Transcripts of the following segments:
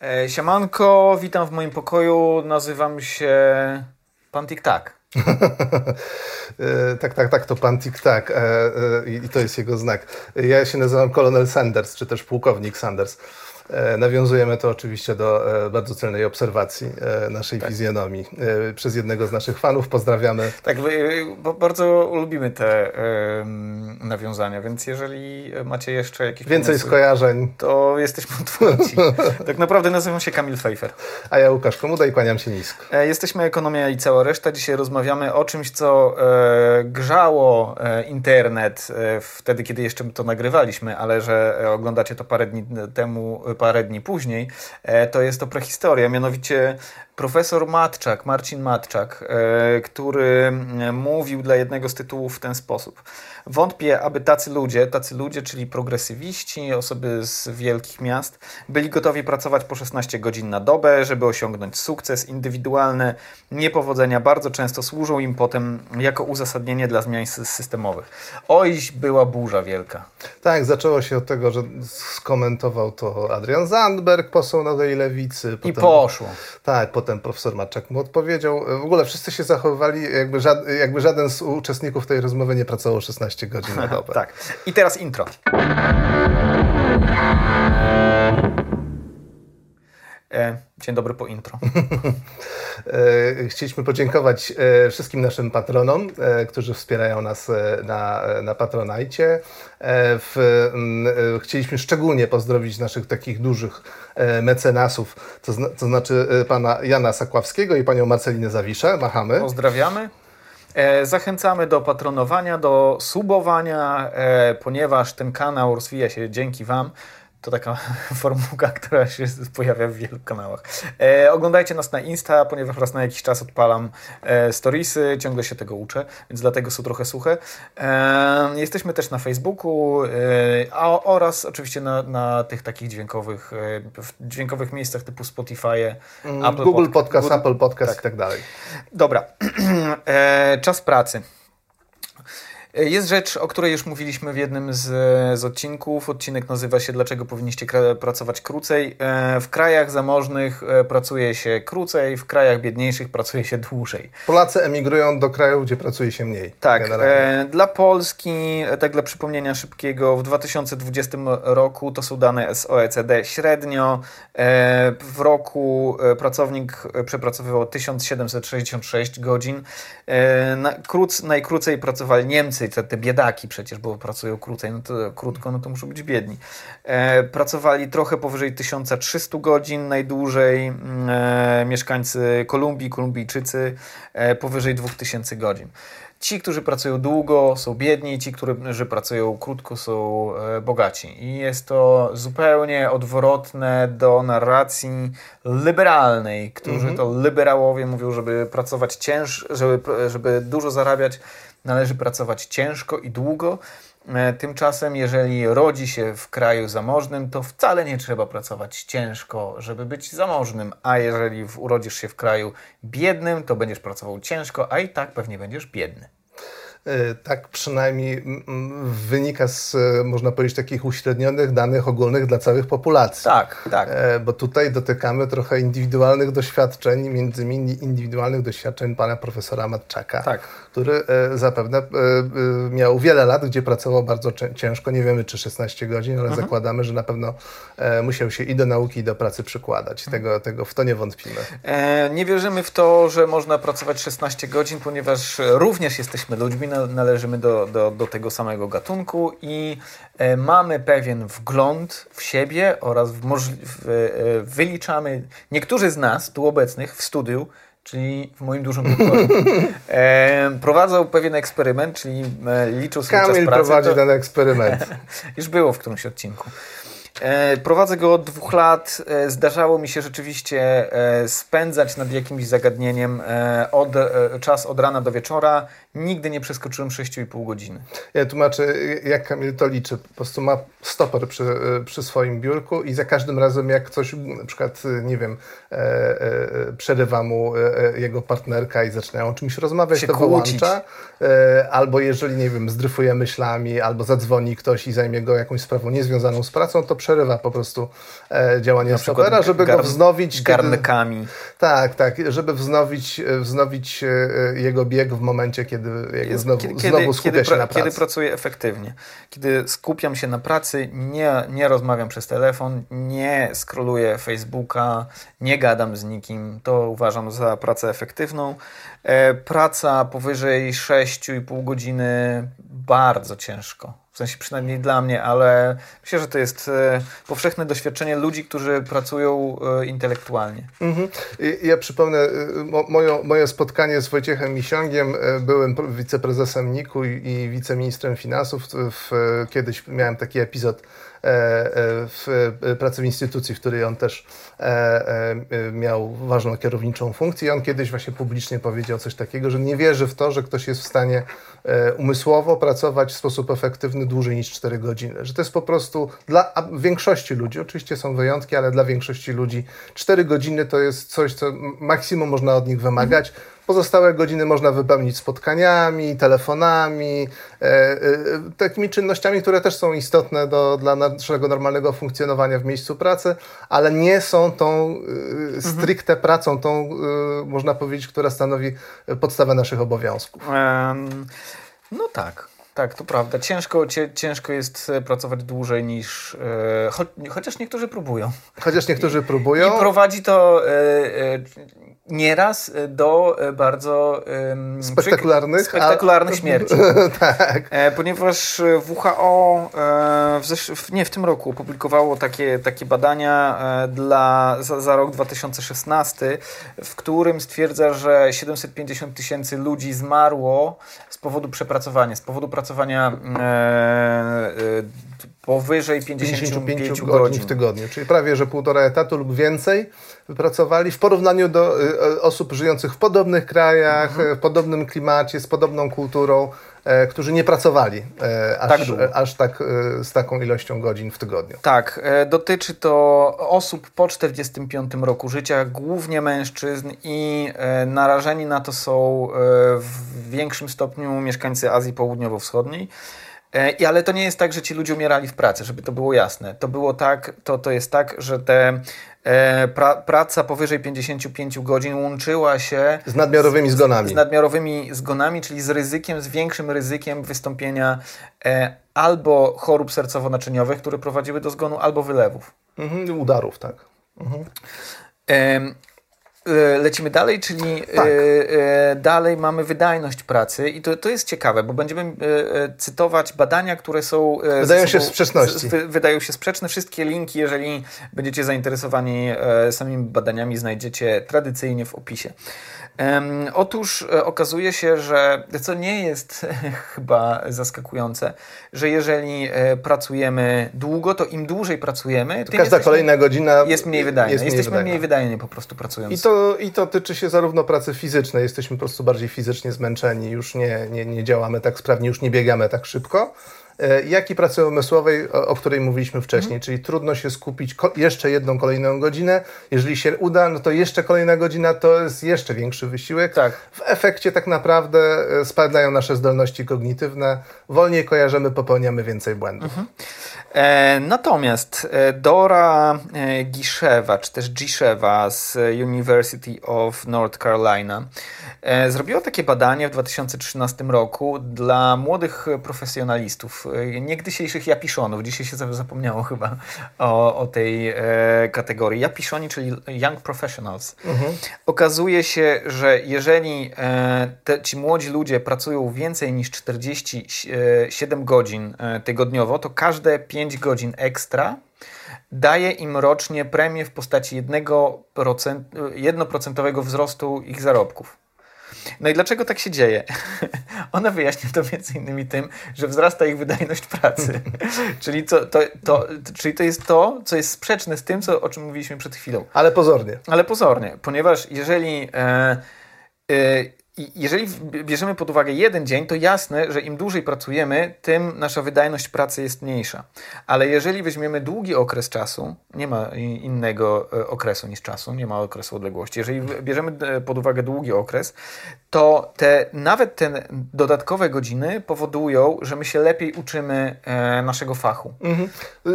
E, siemanko, witam w moim pokoju. Nazywam się Pan Tik Tak. E, tak, tak, tak, to pan Tik Tak e, e, i to jest jego znak. Ja się nazywam Kolonel Sanders, czy też pułkownik Sanders. E, nawiązujemy to oczywiście do e, bardzo celnej obserwacji e, naszej tak. fizjonomii przez jednego z naszych fanów. Pozdrawiamy. Tak, bo bardzo lubimy te nawiązania, więc jeżeli macie jeszcze jakieś Więcej pomysły, skojarzeń. To jesteśmy otwarci. tak naprawdę nazywam się Kamil Pfeiffer. A ja Łukasz Komuda i kłaniam się nisko. Jesteśmy Ekonomia i cała reszta. Dzisiaj rozmawiamy o czymś, co grzało internet wtedy, kiedy jeszcze to nagrywaliśmy, ale że oglądacie to parę dni temu, parę dni później, e, to jest to prehistoria, mianowicie profesor Matczak, Marcin Matczak, e, który mówił dla jednego z tytułów w ten sposób. Wątpię, aby tacy ludzie, tacy ludzie, czyli progresywiści, osoby z wielkich miast, byli gotowi pracować po 16 godzin na dobę, żeby osiągnąć sukces. Indywidualne niepowodzenia bardzo często służą im potem jako uzasadnienie dla zmian systemowych. Ojś była burza wielka. Tak, zaczęło się od tego, że skomentował to Adrian Zandberg, poseł Nowej Lewicy. Potem, I poszło. Tak, potem profesor Matczak mu odpowiedział. W ogóle wszyscy się zachowywali, jakby, żad, jakby żaden z uczestników tej rozmowy nie pracował 16 12 godzin na dobę. tak. I teraz intro. E, dzień dobry po intro. E, chcieliśmy podziękować e, wszystkim naszym patronom, którzy wspierają nas na, na Patronajcie. Chcieliśmy szczególnie pozdrowić naszych takich dużych mecenasów, to, to znaczy pana Jana Sakławskiego i panią Marcelinę Zawiszę. Machamy. Pozdrawiamy. E, zachęcamy do patronowania, do subowania, e, ponieważ ten kanał rozwija się dzięki Wam. To taka formułka, która się pojawia w wielu kanałach. E, oglądajcie nas na Insta, ponieważ raz na jakiś czas odpalam e, storiesy, ciągle się tego uczę, więc dlatego są trochę suche. E, jesteśmy też na Facebooku e, a, oraz oczywiście na, na tych takich dźwiękowych, e, dźwiękowych miejscach typu Spotify, mm, Apple Google Podcast, Podcast Google, Apple Podcast tak. i tak dalej. Dobra, e, czas pracy. Jest rzecz, o której już mówiliśmy w jednym z, z odcinków. Odcinek nazywa się Dlaczego powinniście pracować krócej. E, w krajach zamożnych e, pracuje się krócej, w krajach biedniejszych pracuje się dłużej. Polacy emigrują do krajów, gdzie pracuje się mniej. Tak. E, dla Polski, tak dla przypomnienia szybkiego, w 2020 roku to są dane z OECD średnio. W roku pracownik przepracowywał 1766 godzin. Na, króc, najkrócej pracowali Niemcy te, te biedaki przecież, bo pracują krócej, no to krótko, no to muszą być biedni. E, pracowali trochę powyżej 1300 godzin najdłużej, mm, e, mieszkańcy Kolumbii, Kolumbijczycy e, powyżej 2000 godzin. Ci, którzy pracują długo, są biedni, ci, którzy pracują krótko, są e, bogaci. I jest to zupełnie odwrotne do narracji liberalnej, którzy mm -hmm. to liberałowie mówią, żeby pracować ciężko, żeby, żeby dużo zarabiać, należy pracować ciężko i długo. E, tymczasem, jeżeli rodzi się w kraju zamożnym, to wcale nie trzeba pracować ciężko, żeby być zamożnym, a jeżeli urodzisz się w kraju biednym, to będziesz pracował ciężko, a i tak pewnie będziesz biedny. E, tak przynajmniej wynika z, e, można powiedzieć, takich uśrednionych danych ogólnych dla całych populacji. Tak, tak. E, bo tutaj dotykamy trochę indywidualnych doświadczeń, między innymi indywidualnych doświadczeń pana profesora Matczaka, tak. który zapewne miał wiele lat, gdzie pracował bardzo ciężko, nie wiemy czy 16 godzin, ale mhm. zakładamy, że na pewno musiał się i do nauki, i do pracy przykładać. Tego, tego w to nie wątpimy. Nie wierzymy w to, że można pracować 16 godzin, ponieważ również jesteśmy ludźmi, należymy do, do, do tego samego gatunku i e, mamy pewien wgląd w siebie oraz w w, e, wyliczamy, niektórzy z nas tu obecnych w studiu, czyli w moim dużym pokoju, e, prowadzą pewien eksperyment, czyli e, liczą sobie Kamil czas pracy. prowadzi to, ten eksperyment. już było w którymś odcinku. E, prowadzę go od dwóch lat. E, zdarzało mi się rzeczywiście e, spędzać nad jakimś zagadnieniem od, czas od rana do wieczora. Nigdy nie przeskoczyłem 6,5 godziny. Ja tłumaczę, jak Kamil to liczy. Po prostu ma stoper przy, przy swoim biurku i za każdym razem, jak coś, na przykład, nie wiem, e, e, przerywa mu e, jego partnerka i zaczynają o czymś rozmawiać, się to kłócić. wyłącza. albo jeżeli, nie wiem, zdryfuje myślami, albo zadzwoni ktoś i zajmie go jakąś sprawą niezwiązaną z pracą, to przerywa po prostu e, działanie stopera, żeby go wznowić. Garnkami. Kiedy, tak, tak, żeby wznowić, wznowić jego bieg w momencie, kiedy znowu, kiedy, znowu kiedy, się na pracy. Kiedy pracuję efektywnie. Kiedy skupiam się na pracy, nie, nie rozmawiam przez telefon, nie scrolluję Facebooka, nie gadam z nikim, to uważam za pracę efektywną. E, praca powyżej 6,5 godziny bardzo ciężko. W sensie przynajmniej dla mnie, ale myślę, że to jest e, powszechne doświadczenie ludzi, którzy pracują e, intelektualnie. Mhm. Ja przypomnę moje, moje spotkanie z Wojciechem Misiągiem. Byłem wiceprezesem NIK-u i wiceministrem finansów. W, kiedyś miałem taki epizod E, e, w e, pracy w instytucji, w której on też miał ważną kierowniczą funkcję. I on kiedyś właśnie publicznie powiedział coś takiego, że nie wierzy w to, że ktoś jest w stanie umysłowo pracować w sposób efektywny dłużej niż 4 godziny. Że to jest po prostu dla większości ludzi, oczywiście są wyjątki, ale dla większości ludzi 4 godziny to jest coś, co maksimum można od nich wymagać. Pozostałe godziny można wypełnić spotkaniami, telefonami, e, e, takimi czynnościami, które też są istotne do, dla naszego normalnego funkcjonowania w miejscu pracy, ale nie są tą e, stricte mhm. pracą, tą, można powiedzieć, która stanowi podstawę naszych obowiązków. Um, no tak. Tak, to prawda. Ciężko, ciężko jest pracować dłużej niż. E, cho, chociaż niektórzy próbują. Chociaż niektórzy próbują. I prowadzi to e, e, nieraz e, do e, bardzo spektakularnych, spektakularnych a... śmierci. tak. E, ponieważ WHO w zesz... nie w tym roku opublikowało takie, takie badania dla, za, za rok 2016, w którym stwierdza, że 750 tysięcy ludzi zmarło z powodu przepracowania, z powodu pracowania powyżej 55, 55 godzin. godzin w tygodniu, czyli prawie że półtora etatu lub więcej wypracowali w porównaniu do y, osób żyjących w podobnych krajach, mhm. w podobnym klimacie, z podobną kulturą, e, którzy nie pracowali e, aż tak, aż tak e, z taką ilością godzin w tygodniu. Tak, dotyczy to osób po 45 roku życia, głównie mężczyzn i narażeni na to są w większym stopniu mieszkańcy Azji Południowo-Wschodniej. E, ale to nie jest tak, że ci ludzie umierali w pracy, żeby to było jasne. To było tak, to, to jest tak, że te e, pra, praca powyżej 55 godzin łączyła się z nadmiarowymi zgonami. Z, z nadmiarowymi zgonami, czyli z ryzykiem, z większym ryzykiem wystąpienia e, albo chorób sercowo-naczyniowych, które prowadziły do zgonu, albo wylewów. Mhm, udarów, tak. Mhm. E, lecimy dalej, czyli tak. E, e, dalej mamy wydajność pracy i to, to jest ciekawe, bo będziemy cytować badania, które są... Wydają się w sprzeczności. wydają się sprzeczne. Wszystkie linki, jeżeli będziecie zainteresowani samymi badaniami, znajdziecie tradycyjnie w opisie. Otóż e, okazuje się, że co nie jest chyba zaskakujące, że jeżeli e, pracujemy długo, to im dłużej pracujemy, to każda kolejna godzina jest mniej wydajna. Jest mniej Jesteśmy wydajna. mniej wydajni po prostu pracując. I to, I to tyczy się zarówno pracy fizycznej, jesteśmy po prostu bardziej fizycznie zmęczeni, już nie, nie, nie działamy tak sprawnie, już nie biegamy tak szybko jak i pracy umysłowej, o, o której mówiliśmy wcześniej, mhm. czyli trudno się skupić jeszcze jedną kolejną godzinę. Jeżeli się uda, no to jeszcze kolejna godzina to jest jeszcze większy wysiłek. Tak. W efekcie tak naprawdę e, spadają nasze zdolności kognitywne, wolniej kojarzymy, popełniamy więcej błędów. Mhm. E, natomiast e, Dora Giszewa, czy też Giszewa z University of North Carolina e, zrobiła takie badanie w 2013 roku dla młodych profesjonalistów E, niegdysiejszych japiszonów. Dzisiaj się zapomniało chyba o, o tej e, kategorii. Japiszoni, czyli Young Professionals. Mhm. Okazuje się, że jeżeli e, te, ci młodzi ludzie pracują więcej niż 47 godzin e, tygodniowo, to każde 5 godzin ekstra daje im rocznie premię w postaci 1%, 1% wzrostu ich zarobków. No i dlaczego tak się dzieje? Ona wyjaśnia to między innymi tym, że wzrasta ich wydajność pracy. czyli, to, to, to, czyli to jest to, co jest sprzeczne z tym, co, o czym mówiliśmy przed chwilą. Ale pozornie. Ale pozornie, ponieważ jeżeli e, e, jeżeli bierzemy pod uwagę jeden dzień, to jasne, że im dłużej pracujemy, tym nasza wydajność pracy jest mniejsza. Ale jeżeli weźmiemy długi okres czasu, nie ma innego e, okresu niż czasu, nie ma okresu odległości. Jeżeli bierzemy e, pod uwagę długi okres, to te, nawet te dodatkowe godziny powodują, że my się lepiej uczymy e, naszego fachu. Mhm.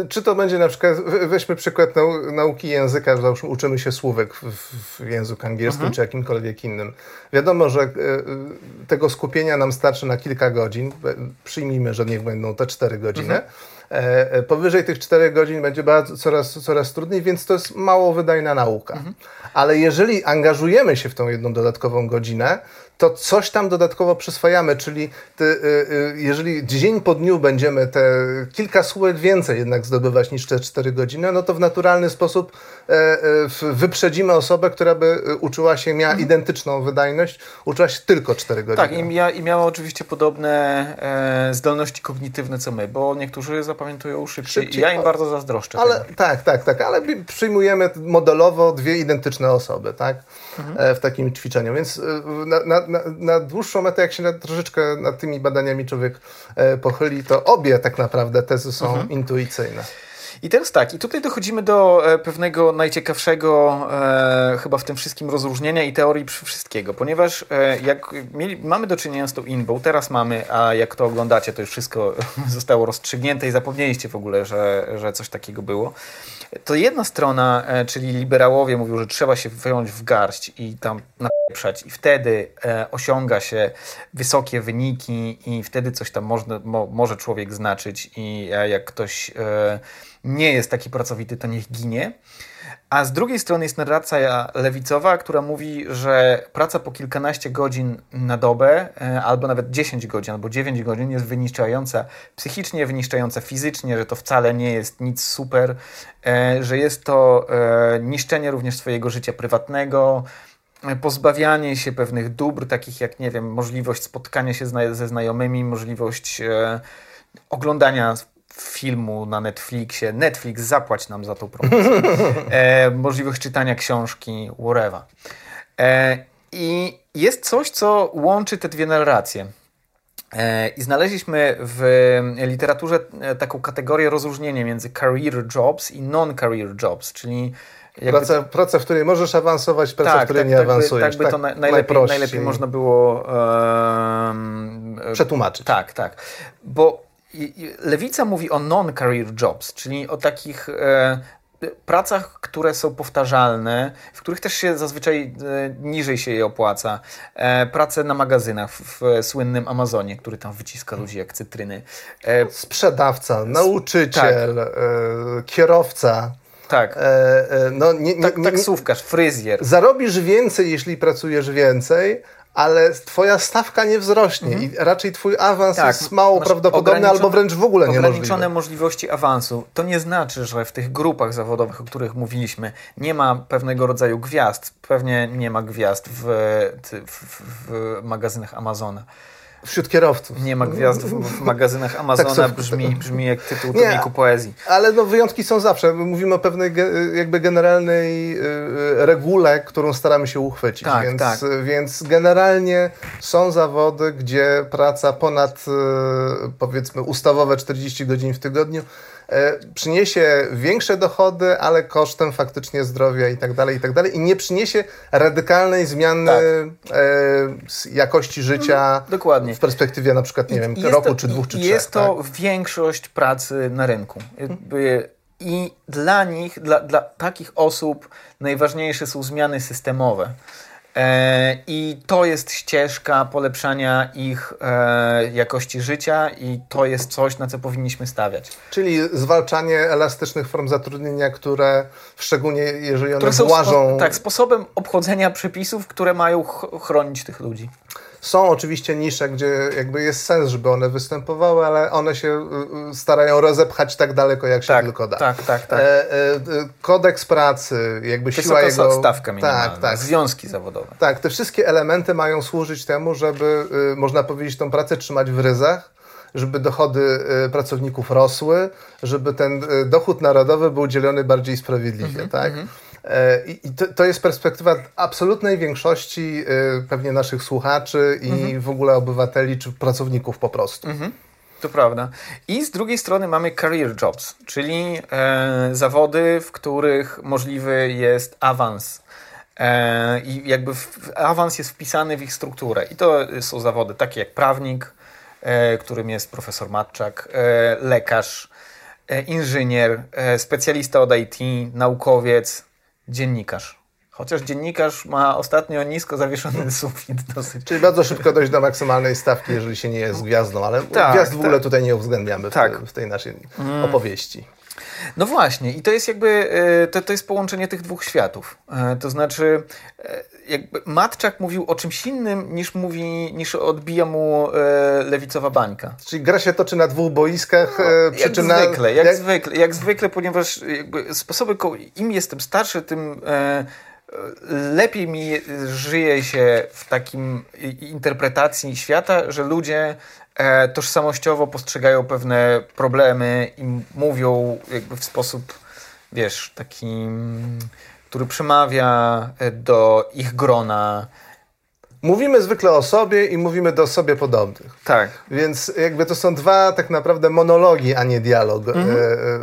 Czy to będzie na przykład, weźmy przykład nau, nauki języka, załóżmy uczymy się słówek w, w języku angielskim mhm. czy jakimkolwiek innym. Wiadomo, że e, tego skupienia nam starczy na kilka godzin. Przyjmijmy, że niech będą te cztery godziny. Mhm. E, e, powyżej tych 4 godzin będzie bardzo, coraz, coraz trudniej, więc to jest mało wydajna nauka. Mhm. Ale jeżeli angażujemy się w tą jedną dodatkową godzinę, to coś tam dodatkowo przyswajamy, czyli ty, y, jeżeli dzień po dniu będziemy te kilka słówek więcej jednak zdobywać niż te 4 godziny, no to w naturalny sposób e, e, wyprzedzimy osobę, która by y, uczyła się, miała mhm. identyczną wydajność, uczyła się tylko 4 godziny. Tak, i, mia, i miała oczywiście podobne e, zdolności kognitywne co my, bo niektórzy zapamiętują szybciej, szybciej ja im bardzo zazdroszczę. Ale, tak, tak, tak, ale przyjmujemy modelowo dwie identyczne osoby, tak, mhm. E, w takim ćwiczeniu, więc na, na na, na, dłuższą metę, jak się na, troszeczkę nad tymi badaniami człowiek e, pochyli, to obie tak naprawdę tezy są mhm. intuicyjne. I teraz tak, i tutaj dochodzimy do e, pewnego najciekawszego e, chyba w tym wszystkim rozróżnienia i teorii wszystkiego, ponieważ e, jak mieli, mamy do czynienia z tą inbą, teraz mamy, a jak to oglądacie, to już wszystko zostało rozstrzygnięte i zapomnieliście w ogóle, że, że coś takiego było. To jedna strona, e, czyli liberałowie mówią, że trzeba się wyjąć w garść i tam napieprzać i wtedy e, osiąga się wysokie wyniki i wtedy coś tam można, mo, może człowiek znaczyć i e, jak ktoś nie jest taki pracowity, to niech ginie. A z drugiej strony jest narracja lewicowa, która mówi, że praca po kilkanaście godzin na dobę, e, albo nawet 10 godzin, albo 9 godzin jest wyniszczająca psychicznie, wyniszczająca fizycznie, że to wcale nie jest nic super, e, że jest to e, niszczenie również swojego życia prywatnego, pozbawianie się pewnych dóbr, takich jak, nie wiem, możliwość spotkania się ze znajomymi, możliwość oglądania filmu na Netflixie. Netflix, zapłać nam za tą promocję. E, możliwość czytania książki, whatever. E, I jest coś, co łączy te dwie narracje. E, I znaleźliśmy w literaturze e, taką kategorię rozróżnienia między career jobs i non-career jobs, czyli Praca, to... praca, w której możesz awansować, praca, tak, w której tak, nie tak awansujesz. By, tak by to tak, najlepiej, najlepiej można było um, przetłumaczyć. Tak, tak. Bo Lewica mówi o non-career jobs, czyli o takich e, pracach, które są powtarzalne, w których też się zazwyczaj e, niżej się je opłaca. E, prace na magazynach w, słynnym Amazonie, który tam wyciska ludzi jak cytryny. Sprzedawca, nauczyciel, tak. Kierowca. Tak. No, nie, nie, tak. Taksówkarz, fryzjer. Zarobisz więcej, jeśli pracujesz więcej, ale twoja stawka nie wzrośnie mhm. i raczej twój awans tak, jest mało prawdopodobny albo wręcz w ogóle niemożliwy. Ograniczone możliwości awansu. To nie znaczy, że w tych grupach zawodowych, o których mówiliśmy, nie ma pewnego rodzaju gwiazd. Pewnie nie ma gwiazd w, w, w magazynach Amazona. Wśród kierowców. Nie ma gwiazd w, magazynach Amazona, brzmi, brzmi jak tytuł tomiku poezji. Ale no, wyjątki są zawsze. Mówimy o pewnej jakby generalnej y, y, regule, którą staramy się uchwycić. Tak, więc, tak. więc generalnie są zawody, gdzie praca ponad y, powiedzmy ustawowe 40 godzin w tygodniu przyniesie większe dochody, ale kosztem faktycznie zdrowia i tak dalej, i tak dalej. I nie przyniesie radykalnej zmiany tak. e, jakości życia mm, Dokładnie. w perspektywie na przykład, nie wiem, roku, to, czy dwóch, czy trzech. Jest to tak? większość pracy na rynku. I dla nich, dla, dla takich osób najważniejsze są zmiany systemowe. E, I to jest ścieżka polepszania ich e, jakości życia, i to jest coś, na co powinniśmy stawiać. Czyli zwalczanie elastycznych form zatrudnienia, które szczególnie jeżeli one włażą. Spo, tak, sposobem obchodzenia przepisów, które mają chronić tych ludzi. Są oczywiście nisze, gdzie jakby jest sens, żeby one występowały, ale one się y, y, starają rozepchać tak daleko, jak się tak, tylko da. Tak, tak, tak. E, e, kodeks pracy, jakby Wysoka siła jego... stawka minimalna, tak, tak. związki zawodowe. Tak, te wszystkie elementy mają służyć temu, żeby, y, można powiedzieć, tą pracę trzymać w ryzach, żeby dochody pracowników rosły, żeby ten dochód narodowy był dzielony bardziej sprawiedliwie, mm -hmm, tak? Mm -hmm. E, I to, to, jest perspektywa absolutnej większości e, pewnie naszych słuchaczy i mhm. w ogóle obywateli czy pracowników po prostu. Mhm. To prawda. I z drugiej strony mamy career jobs, czyli e, zawody, w których możliwy jest awans E, I jakby w, awans jest wpisany w ich strukturę. I to są zawody takie jak prawnik, e, którym jest profesor Matczak, e, lekarz, inżynier, specjalista od IT, naukowiec, dziennikarz. Chociaż dziennikarz ma ostatnio nisko zawieszony sufit dosyć. Czyli bardzo szybko dojść do maksymalnej stawki, jeżeli się nie jest gwiazdą, ale tak, gwiazd w ogóle tak. tutaj nie uwzględniamy tak. w, w, tej naszej mm. opowieści. No właśnie, i to jest jakby, e, to, to jest połączenie tych dwóch światów. E, to znaczy, e, jakby Matczak mówił o czymś innym niż mówi, niż odbija mu lewicowa bańka. Czyli gra się toczy na dwóch boiskach, no, przy jak czym zwykle, na... jak, jak zwykle, jak zwykle, ponieważ jakby sposoby, im jestem starszy, tym lepiej mi żyje się w takim interpretacji świata, że ludzie tożsamościowo postrzegają pewne problemy i mówią jakby w sposób, wiesz, taki, który przemawia do ich grona. Mówimy zwykle o sobie i mówimy do sobie podobnych. Tak. Więc jakby to są dwa tak naprawdę monologi, a nie dialog mhm. E,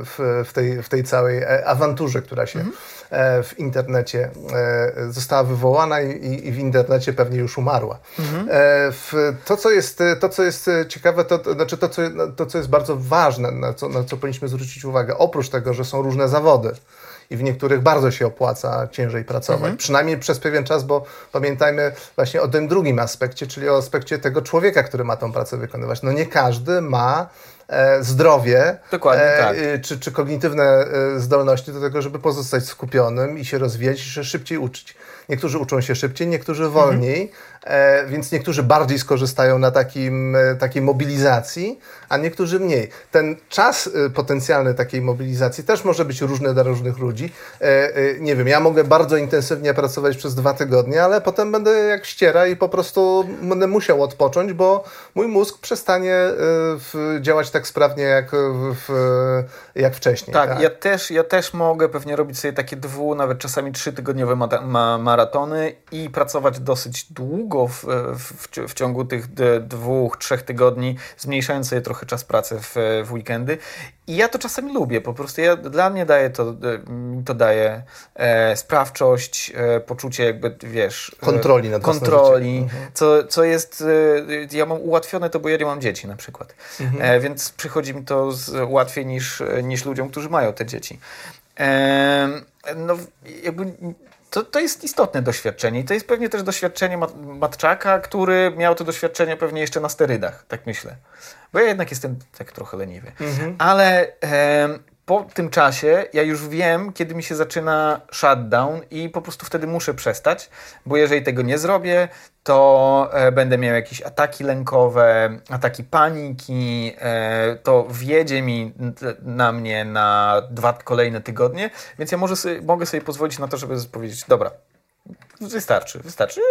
w, w, tej, w tej całej e, awanturze, która się mhm E, w internecie e, została wywołana i, i w internecie pewnie już umarła. Mhm. E, to, co jest, to, co jest ciekawe, to, to, znaczy to, co, to, co jest bardzo ważne, na co, na co powinniśmy zwrócić uwagę, oprócz tego, że są różne zawody, i w niektórych bardzo się opłaca ciężej pracować. Mhm. Przynajmniej przez pewien czas, bo pamiętajmy właśnie o tym drugim aspekcie, czyli o aspekcie tego człowieka, który ma tą pracę wykonywać. No nie każdy ma E, zdrowie Dokładnie, e, tak. czy, czy kognitywne e, zdolności do tego, żeby pozostać skupionym i się rozwijać i się szybciej uczyć. Niektórzy uczą się szybciej, niektórzy wolniej, mhm. E, więc niektórzy bardziej skorzystają na takim, e, takiej mobilizacji, a niektórzy mniej. Ten czas e, potencjalny takiej mobilizacji też może być różny dla różnych ludzi. Nie wiem, ja mogę bardzo intensywnie pracować przez dwa tygodnie, ale potem będę jak ściera i po prostu będę musiał odpocząć, bo mój mózg przestanie działać tak sprawnie jak, w, jak wcześniej. Tak, tak, Ja, też, ja też mogę pewnie robić sobie takie dwu, nawet czasami trzytygodniowe ma maratony i pracować dosyć długo długo w, w, w, ciągu tych dwóch, trzech tygodni, zmniejszając sobie trochę czas pracy w, w weekendy. I ja to czasami lubię, po prostu ja, dla mnie daje to, to daje e, sprawczość, e, poczucie jakby, wiesz... E, kontroli nad Kontroli, mhm. co, co jest... E, ja mam ułatwione to, bo ja nie mam dzieci na przykład. Mhm. E, więc przychodzi mi to z, łatwiej niż, niż ludziom, którzy mają te dzieci. E, no jakby to, to jest istotne doświadczenie i to jest pewnie też doświadczenie Mat Matczaka, który miał to doświadczenie pewnie jeszcze na sterydach, tak myślę. Bo ja jednak jestem tak trochę leniwy. Mhm. Ale e, po tym czasie ja już wiem, kiedy mi się zaczyna shutdown i po prostu wtedy muszę przestać, bo jeżeli tego nie zrobię, to e, będę miał jakieś ataki lękowe, ataki paniki, e, to wjedzie mi na mnie na dwa kolejne tygodnie, więc ja może sobie, mogę sobie pozwolić na to, żeby powiedzieć, dobra, Wystarczy, wystarczy.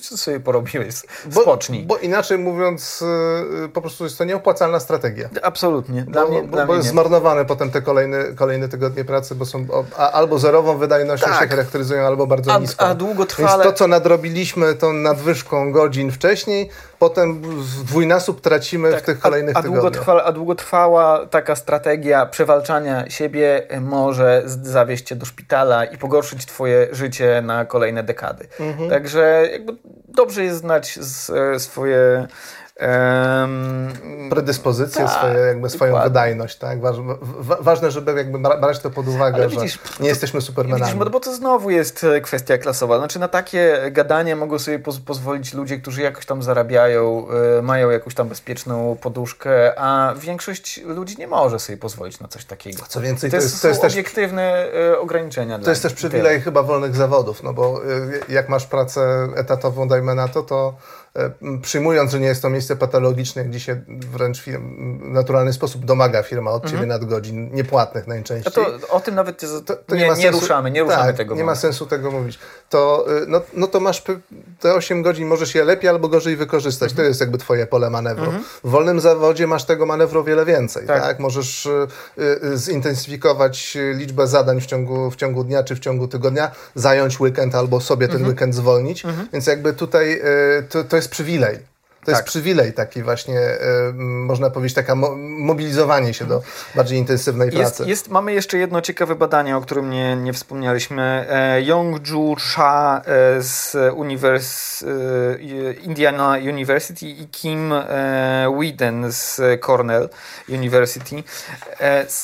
sobie porobiłeś, spocznij. Bo, bo inaczej mówiąc, y, po prostu jest to nieopłacalna strategia. Absolutnie. Dla bo, mnie, bo, dla bo jest zmarnowane potem te kolejne, kolejne tygodnie pracy, bo są albo zerową wydajnością tak. się charakteryzują, albo bardzo a, niską. A długotrwale... Więc to, co nadrobiliśmy tą nadwyżką godzin wcześniej, potem dwójnasób tracimy tak, w tych kolejnych a, a. Długotrwała, a długotrwała taka strategia przewalczania siebie może zawieść cię do szpitala i pogorszyć twoje życie na kolejne dekady. Mhm. Także jakby dobrze jest znać swoje Um, predyspozycje, tak, swoje, jakby swoją dokładnie. wydajność. Tak? ważne, żeby jakby brać to pod uwagę, Ale widzisz, że nie jesteśmy supermenami. Widzisz, bo to znowu jest e, kwestia klasowa. Znaczy na takie gadanie mogą sobie poz pozwolić ludzie, którzy jakoś tam zarabiają, y, mają jakąś tam bezpieczną poduszkę, a większość ludzi nie może sobie pozwolić na coś takiego. Co więcej, to, to jest, to jest obiektywne y, ograniczenia. To jest też przywilej chyba wolnych zawodów, no bo y, jak masz pracę etatową, dajmy na to, to E, przyjmując, że nie jest to miejsce patologiczne, gdzie się wręcz w naturalny sposób domaga firma od ciebie mhm. nadgodzin, niepłatnych najczęściej. to o tym nawet to, to nie, nie, nie, ruszamy, nie ruszamy tak, tego. Nie ma sensu tego mówić. To, y, no, no to masz te 8 godzin, możesz je lepiej albo gorzej wykorzystać. Mhm. To jest jakby twoje pole manewru. Mhm. W wolnym zawodzie masz tego manewru wiele więcej. Tak. tak? Możesz y, y, zintensyfikować liczbę zadań w ciągu, w ciągu dnia czy w ciągu tygodnia, zająć weekend albo sobie ten mhm. weekend zwolnić. Mhm. Więc jakby tutaj to, to jest jest przywilej. To jest przywilej taki właśnie, można powiedzieć, taka mo mobilizowanie się do bardziej intensywnej pracy. Jest, jest, mamy jeszcze jedno ciekawe badanie, o którym nie, nie wspomnieliśmy. Yongju Cha z Univers Indiana University i Kim Whedon z Cornell University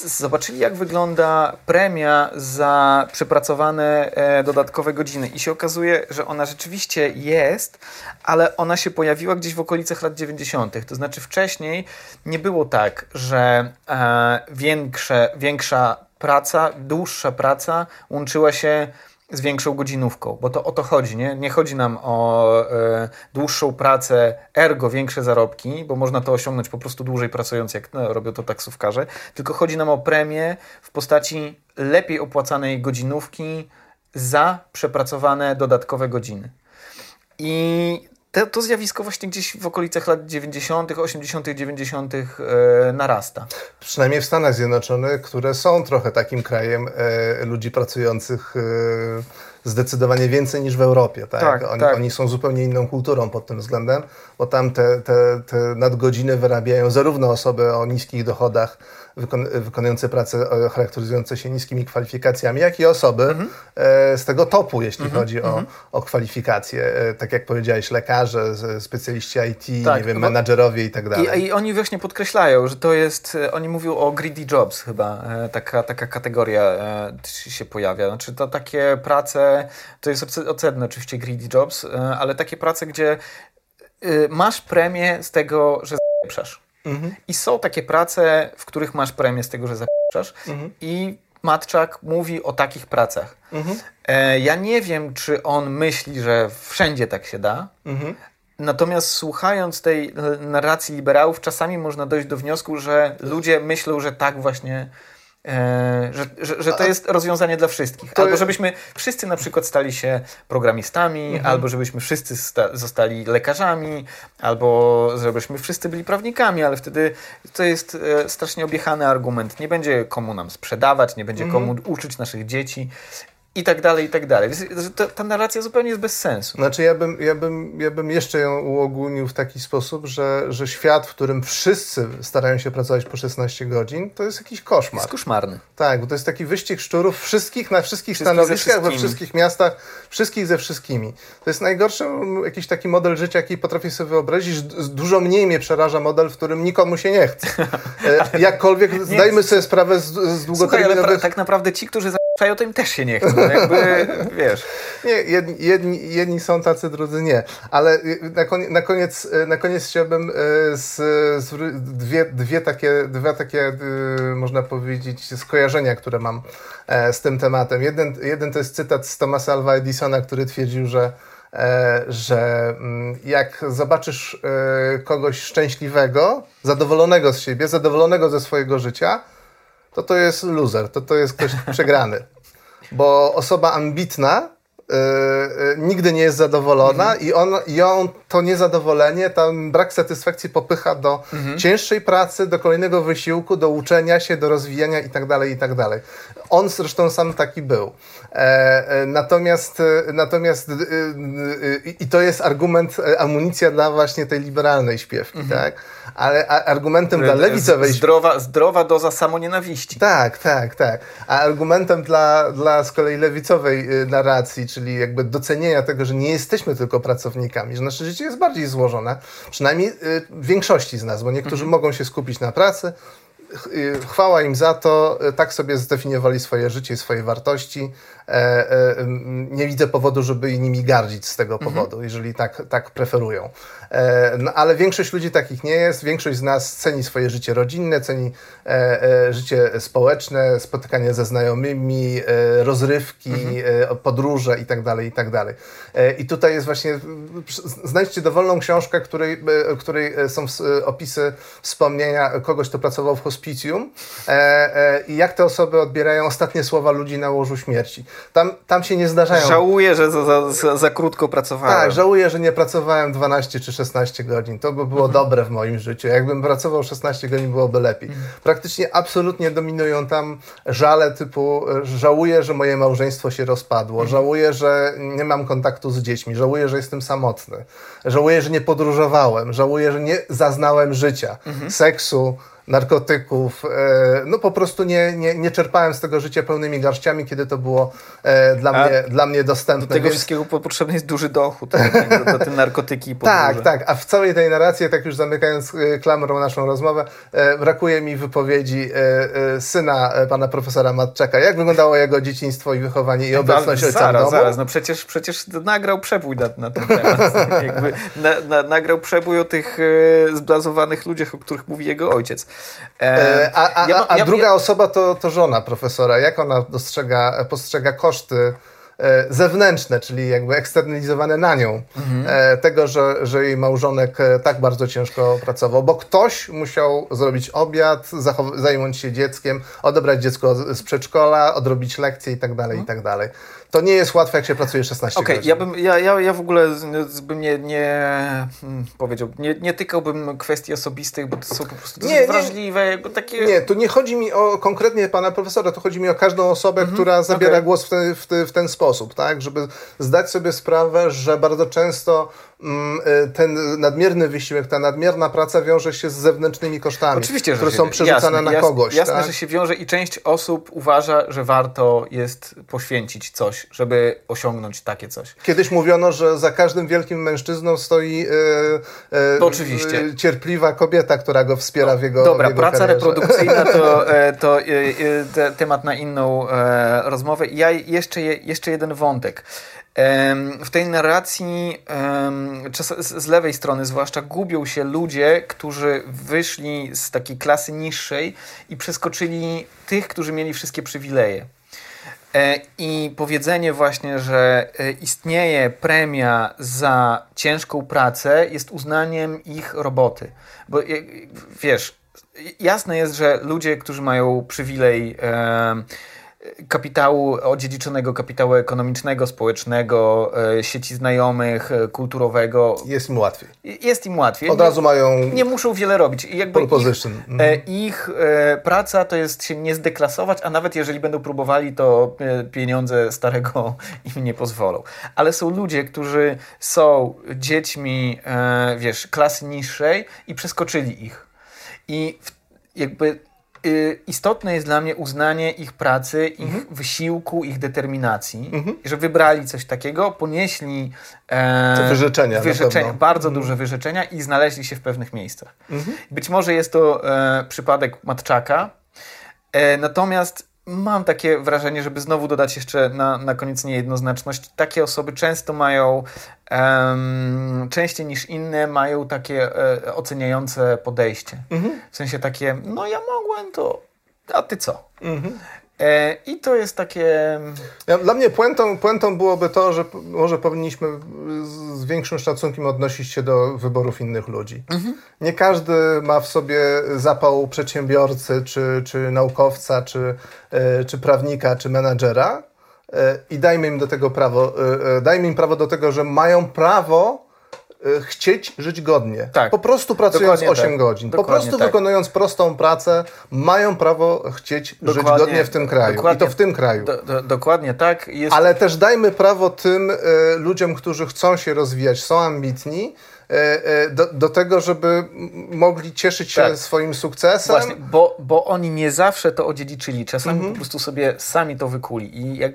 zobaczyli, jak wygląda premia za przepracowane dodatkowe godziny. I się okazuje, że ona rzeczywiście jest, ale ona się pojawiła gdzieś w okolicach lat 90. To znaczy wcześniej nie było tak, że e, większe, większa praca, dłuższa praca łączyła się z większą godzinówką, bo to o to chodzi, nie? Nie chodzi nam o e, dłuższą pracę, ergo większe zarobki, bo można to osiągnąć po prostu dłużej pracując, jak no, robią to taksówkarze, tylko chodzi nam o premię w postaci lepiej opłacanej godzinówki za przepracowane dodatkowe godziny. I to, to zjawisko właśnie gdzieś w okolicach lat 90., 80., 90. E, narasta. Przynajmniej w Stanach Zjednoczonych, które są trochę takim krajem e, ludzi pracujących e, zdecydowanie więcej niż w Europie. Tak? tak, oni, tak. oni, są zupełnie inną kulturą pod tym względem, bo tam te, te, te nadgodziny wyrabiają zarówno osoby o niskich dochodach, wykonujące pracę charakteryzujące się niskimi kwalifikacjami, jak i osoby mhm. e, z tego topu, jeśli mhm. chodzi o, mhm. o kwalifikacje. E, tak jak powiedziałeś, lekarze, specjaliści IT, tak, nie wiem, menadżerowie i tak dalej. I, I, oni właśnie podkreślają, że to jest, e, oni mówią o greedy jobs chyba, e, taka, taka kategoria e, się pojawia. Znaczy to takie prace, to jest ocenne oczywiście greedy jobs, e, ale takie prace, gdzie masz premię z tego, że zapieprzasz. Mhm. I są takie prace, w których masz premię z tego, że zapiszesz. Mhm. I Matczak mówi o takich pracach. Mhm. E, ja nie wiem, czy on myśli, że wszędzie tak się da. Mhm. Natomiast słuchając tej narracji liberałów, czasami można dojść do wniosku, że ludzie myślą, że tak właśnie że, że, że, to jest rozwiązanie dla wszystkich. Albo żebyśmy wszyscy na przykład stali się programistami, mhm. albo żebyśmy wszyscy zostali lekarzami, albo żebyśmy wszyscy byli prawnikami, ale wtedy to jest e, strasznie objechany argument. Nie będzie komu nam sprzedawać, nie będzie mhm. komu uczyć naszych dzieci i tak dalej, i tak dalej. Ta, ta narracja zupełnie jest bez sensu. Znaczy ja bym, ja bym, ja bym jeszcze ją uogólnił w taki sposób, że, że świat, w którym wszyscy starają się pracować po 16 godzin, to jest jakiś koszmar. Jest koszmarny. Tak, bo to jest taki wyścig szczurów wszystkich, na wszystkich, wszystkich stanowiskach, we wszystkich miastach, wszystkich ze wszystkimi. To jest najgorszy jakiś taki model życia, jaki potrafię sobie wyobrazić. Dużo mniej mnie przeraża model, w którym nikomu się nie chce. E, jakkolwiek nie, zdajmy sobie sprawę z, z długoterminowych... Słuchaj, ale tak naprawdę ci, którzy zapraszają, to im też się nie chce. Jakby, wiesz. Nie, jedni, jedni, jedni, są tacy, drudzy nie. Ale na koniec, na koniec, na koniec chciałbym e, z, z dwie, dwie takie, dwa takie, e, można powiedzieć, skojarzenia, które mam e, z tym tematem. Jeden, jeden to jest cytat z Thomasa Alva Edisona, który twierdził, że że mm, jak zobaczysz kogoś szczęśliwego, zadowolonego z siebie, zadowolonego ze swojego życia, to to jest loser, to to jest ktoś przegrany. Bo osoba ambitna Yy, nigdy nie jest zadowolona mhm. i on, ją to niezadowolenie, ten brak satysfakcji popycha do mhm. cięższej pracy, do kolejnego wysiłku, do uczenia się, do rozwijania itd. Tak itd. Tak on zresztą sam taki był. E, e, natomiast e, natomiast i to jest argument, amunicja dla właśnie tej liberalnej śpiewki, mhm. tak? Ale argumentem dla lewicowej... Zdrowa, zdrowa doza samonienawiści. Tak, tak, tak. A argumentem dla, dla z kolei lewicowej narracji, czyli jakby docenienia tego, że nie jesteśmy tylko pracownikami, że nasze życie jest bardziej złożone, przynajmniej w większości z nas, bo niektórzy mhm. mogą się skupić na pracy, chwała im za to, tak sobie zdefiniowali swoje życie i swoje wartości. E, e, nie widzę powodu, żeby nimi gardzić z tego mhm. powodu, mhm. jeżeli tak, tak preferują. E, no, ale większość ludzi takich nie jest. Większość z nas ceni swoje życie rodzinne, ceni życie społeczne, spotykanie ze znajomymi, rozrywki, mhm. podróże itd., tak itd. Tak I tutaj jest właśnie, znajdźcie dowolną książkę, której, której są opisy wspomnienia kogoś, kto pracował w hospicjum i jak te osoby odbierają ostatnie słowa ludzi na łożu śmierci. Tam, tam się nie zdarzają... Żałuję, że za, za, za krótko pracowałem. Tak, żałuję, że nie pracowałem 12 czy 16 godzin. To by było mhm. dobre w moim życiu. Jakbym pracował 16 godzin, byłoby lepiej. Mhm. Praktycznie absolutnie dominują tam żale typu żałuję, że moje małżeństwo się rozpadło, mhm. żałuję, że nie mam kontaktu z dziećmi, żałuję, że jestem samotny, żałuję, że nie podróżowałem, żałuję, że nie zaznałem życia, mhm. seksu, narkotyków. E, no po prostu nie, nie, nie czerpałem z tego życia pełnymi garściami, kiedy to było e, dla, mnie, dla mnie dostępne. Do tego więc... wszystkiego potrzebny jest duży dochód, do, do, te narkotyki i Tak, tak. A w całej tej narracji, tak już zamykając e, klamrą naszą rozmowę, brakuje mi wypowiedzi syna pana profesora Matczaka. Jak wyglądało jego dzieciństwo i wychowanie i obecność ojca zaraz, w domu? Zaraz, no przecież, przecież nagrał przebój na, na ten temat. Jakby na, na, nagrał przebój o tych zblazowanych ludziach, o których mówi jego ojciec. E, a, a, ja, a ja, druga ja, osoba to, to żona profesora. Jak ona dostrzega, postrzega koszty e, zewnętrzne, czyli jakby eksternalizowane na nią, mhm. E, tego, że, że jej małżonek tak bardzo ciężko pracował, bo ktoś musiał zrobić obiad, zająć się dzieckiem, odebrać dziecko z przedszkola, odrobić lekcje i tak dalej, i mhm. tak dalej to nie jest łatwe, jak się pracuje 16 okay, godzin. Ja, bym, ja, ja, ja w ogóle bym nie, nie hmm, powiedział, nie, nie tykałbym kwestii osobistych, bo to są po prostu nie, wrażliwe. Nie, takie... nie, tu nie chodzi mi o konkretnie pana profesora, to chodzi mi o każdą osobę, -hmm, która zabiera okay. głos w ten, w, w ten sposób, tak? Żeby zdać sobie sprawę, że bardzo często ten nadmierny wysiłek, ta nadmierna praca wiąże się z zewnętrznymi kosztami, Oczywiście, które są przerzucane jasne, na kogoś. Jasne, tak? że się wiąże i część osób uważa, że warto jest poświęcić coś, żeby osiągnąć takie coś. Kiedyś mówiono, że za każdym wielkim mężczyzną stoi yy, yy, Oczywiście. cierpliwa kobieta, która go wspiera no, w jego Dobra, w jego praca karierze. reprodukcyjna to, to te, temat na inną e, rozmowę. Ja jeszcze, jeszcze jeden wątek. W tej narracji z lewej strony zwłaszcza gubią się ludzie, którzy wyszli z takiej klasy niższej i przeskoczyli tych, którzy mieli wszystkie przywileje. E, I powiedzenie właśnie, że e, istnieje premia za ciężką pracę jest uznaniem ich roboty. Bo wiesz, jasne jest, że ludzie, którzy mają przywilej kapitału, odziedziczonego kapitału ekonomicznego, społecznego, e, sieci znajomych, e, kulturowego. Jest im łatwiej. Jest im łatwiej. Od razu mają. Nie muszą wiele robić. I jakby position. Ich, mhm. ich praca to jest się nie zdeklasować, a nawet jeżeli będą próbowali, to pieniądze starego im nie pozwolą. Ale są ludzie, którzy są dziećmi, wiesz, klasy niższej i przeskoczyli ich. I jakby istotne jest dla mnie uznanie ich pracy, ich mhm. wysiłku, ich determinacji, mhm. że wybrali coś takiego, ponieśli e, wyrzeczenia, wyrzeczenia bardzo mhm. duże wyrzeczenia i znaleźli się w pewnych miejscach. Mhm. Być może jest to e, przypadek Matczaka, e, natomiast mam takie wrażenie, żeby znowu dodać jeszcze na, na koniec niejednoznaczność, takie osoby często mają, um, częściej niż inne, mają takie e, oceniające podejście. Mhm. W sensie takie, no ja mogłem to, a ty co? Mhm. E, I to jest takie. Dla mnie puentą, puentą byłoby to, że może powinniśmy z większym szacunkiem odnosić się do wyborów innych ludzi. Mhm. Nie każdy ma w sobie zapał przedsiębiorcy, czy, czy naukowca, czy, e, czy prawnika, czy menadżera. E, I dajmy im do tego prawo. Dajmy im prawo do tego, że mają prawo chcieć żyć godnie. Tak. Po prostu pracując Dokładnie 8 tak. godzin. Dokładnie po prostu tak. wykonując prostą pracę, mają prawo chcieć Dokładnie. żyć godnie w tym kraju. Dokładnie. I to w tym kraju. Do, do, dokładnie tak. Jest... Ale też dajmy prawo tym y, ludziom, którzy chcą się rozwijać, są ambitni, y, y, do, do, tego, żeby mogli cieszyć się tak. swoim sukcesem. Właśnie, bo, bo oni nie zawsze to odziedziczyli. Czasami mhm. po prostu sobie sami to wykuli. I jak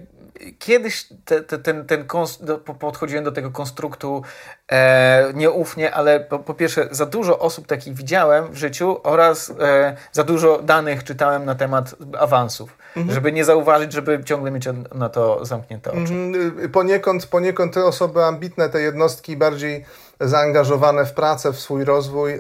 kiedyś te, te, ten, ten do, podchodziłem do tego konstruktu e, nieufnie, ale po, po, pierwsze za dużo osób takich widziałem w życiu oraz e, za dużo danych czytałem na temat awansów, mhm. żeby nie zauważyć, żeby ciągle mieć na to zamknięte oczy. Mhm. Poniekąd, poniekąd te osoby ambitne, te jednostki bardziej zaangażowane w pracę, w swój rozwój, e,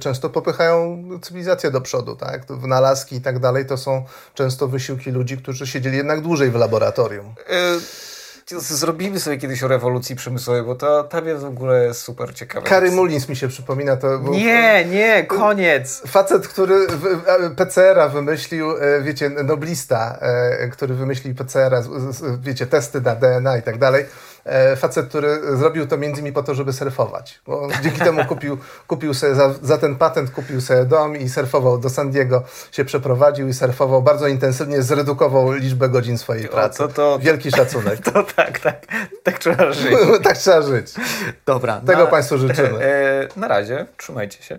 często popychają cywilizację do przodu. Tak? Wynalazki i tak dalej to są często wysiłki ludzi, którzy siedzieli jednak dłużej w laboratorium. E, Zrobimy sobie kiedyś o rewolucji przemysłowej, bo to tam jest w ogóle super ciekawe. Kary Mullins mi się przypomina. To był Nie, nie, koniec. facet, który PCR-a wymyślił, e, wiecie, noblista, e, który wymyślił PCR-a, wiecie, testy na DNA i tak dalej. E, Facet, który zrobił to między innymi po to, żeby surfować. Bo dzięki temu kupił, kupił sobie za, za ten patent kupił sobie dom i surfował do San Diego, się przeprowadził i surfował bardzo intensywnie, zredukował liczbę godzin swojej pracy. to- to- Wielki szacunek. To tak, tak. Tak trzeba żyć. tak trzeba żyć. Dobra. Tego Państwu życzymy. E, na razie. Trzymajcie się.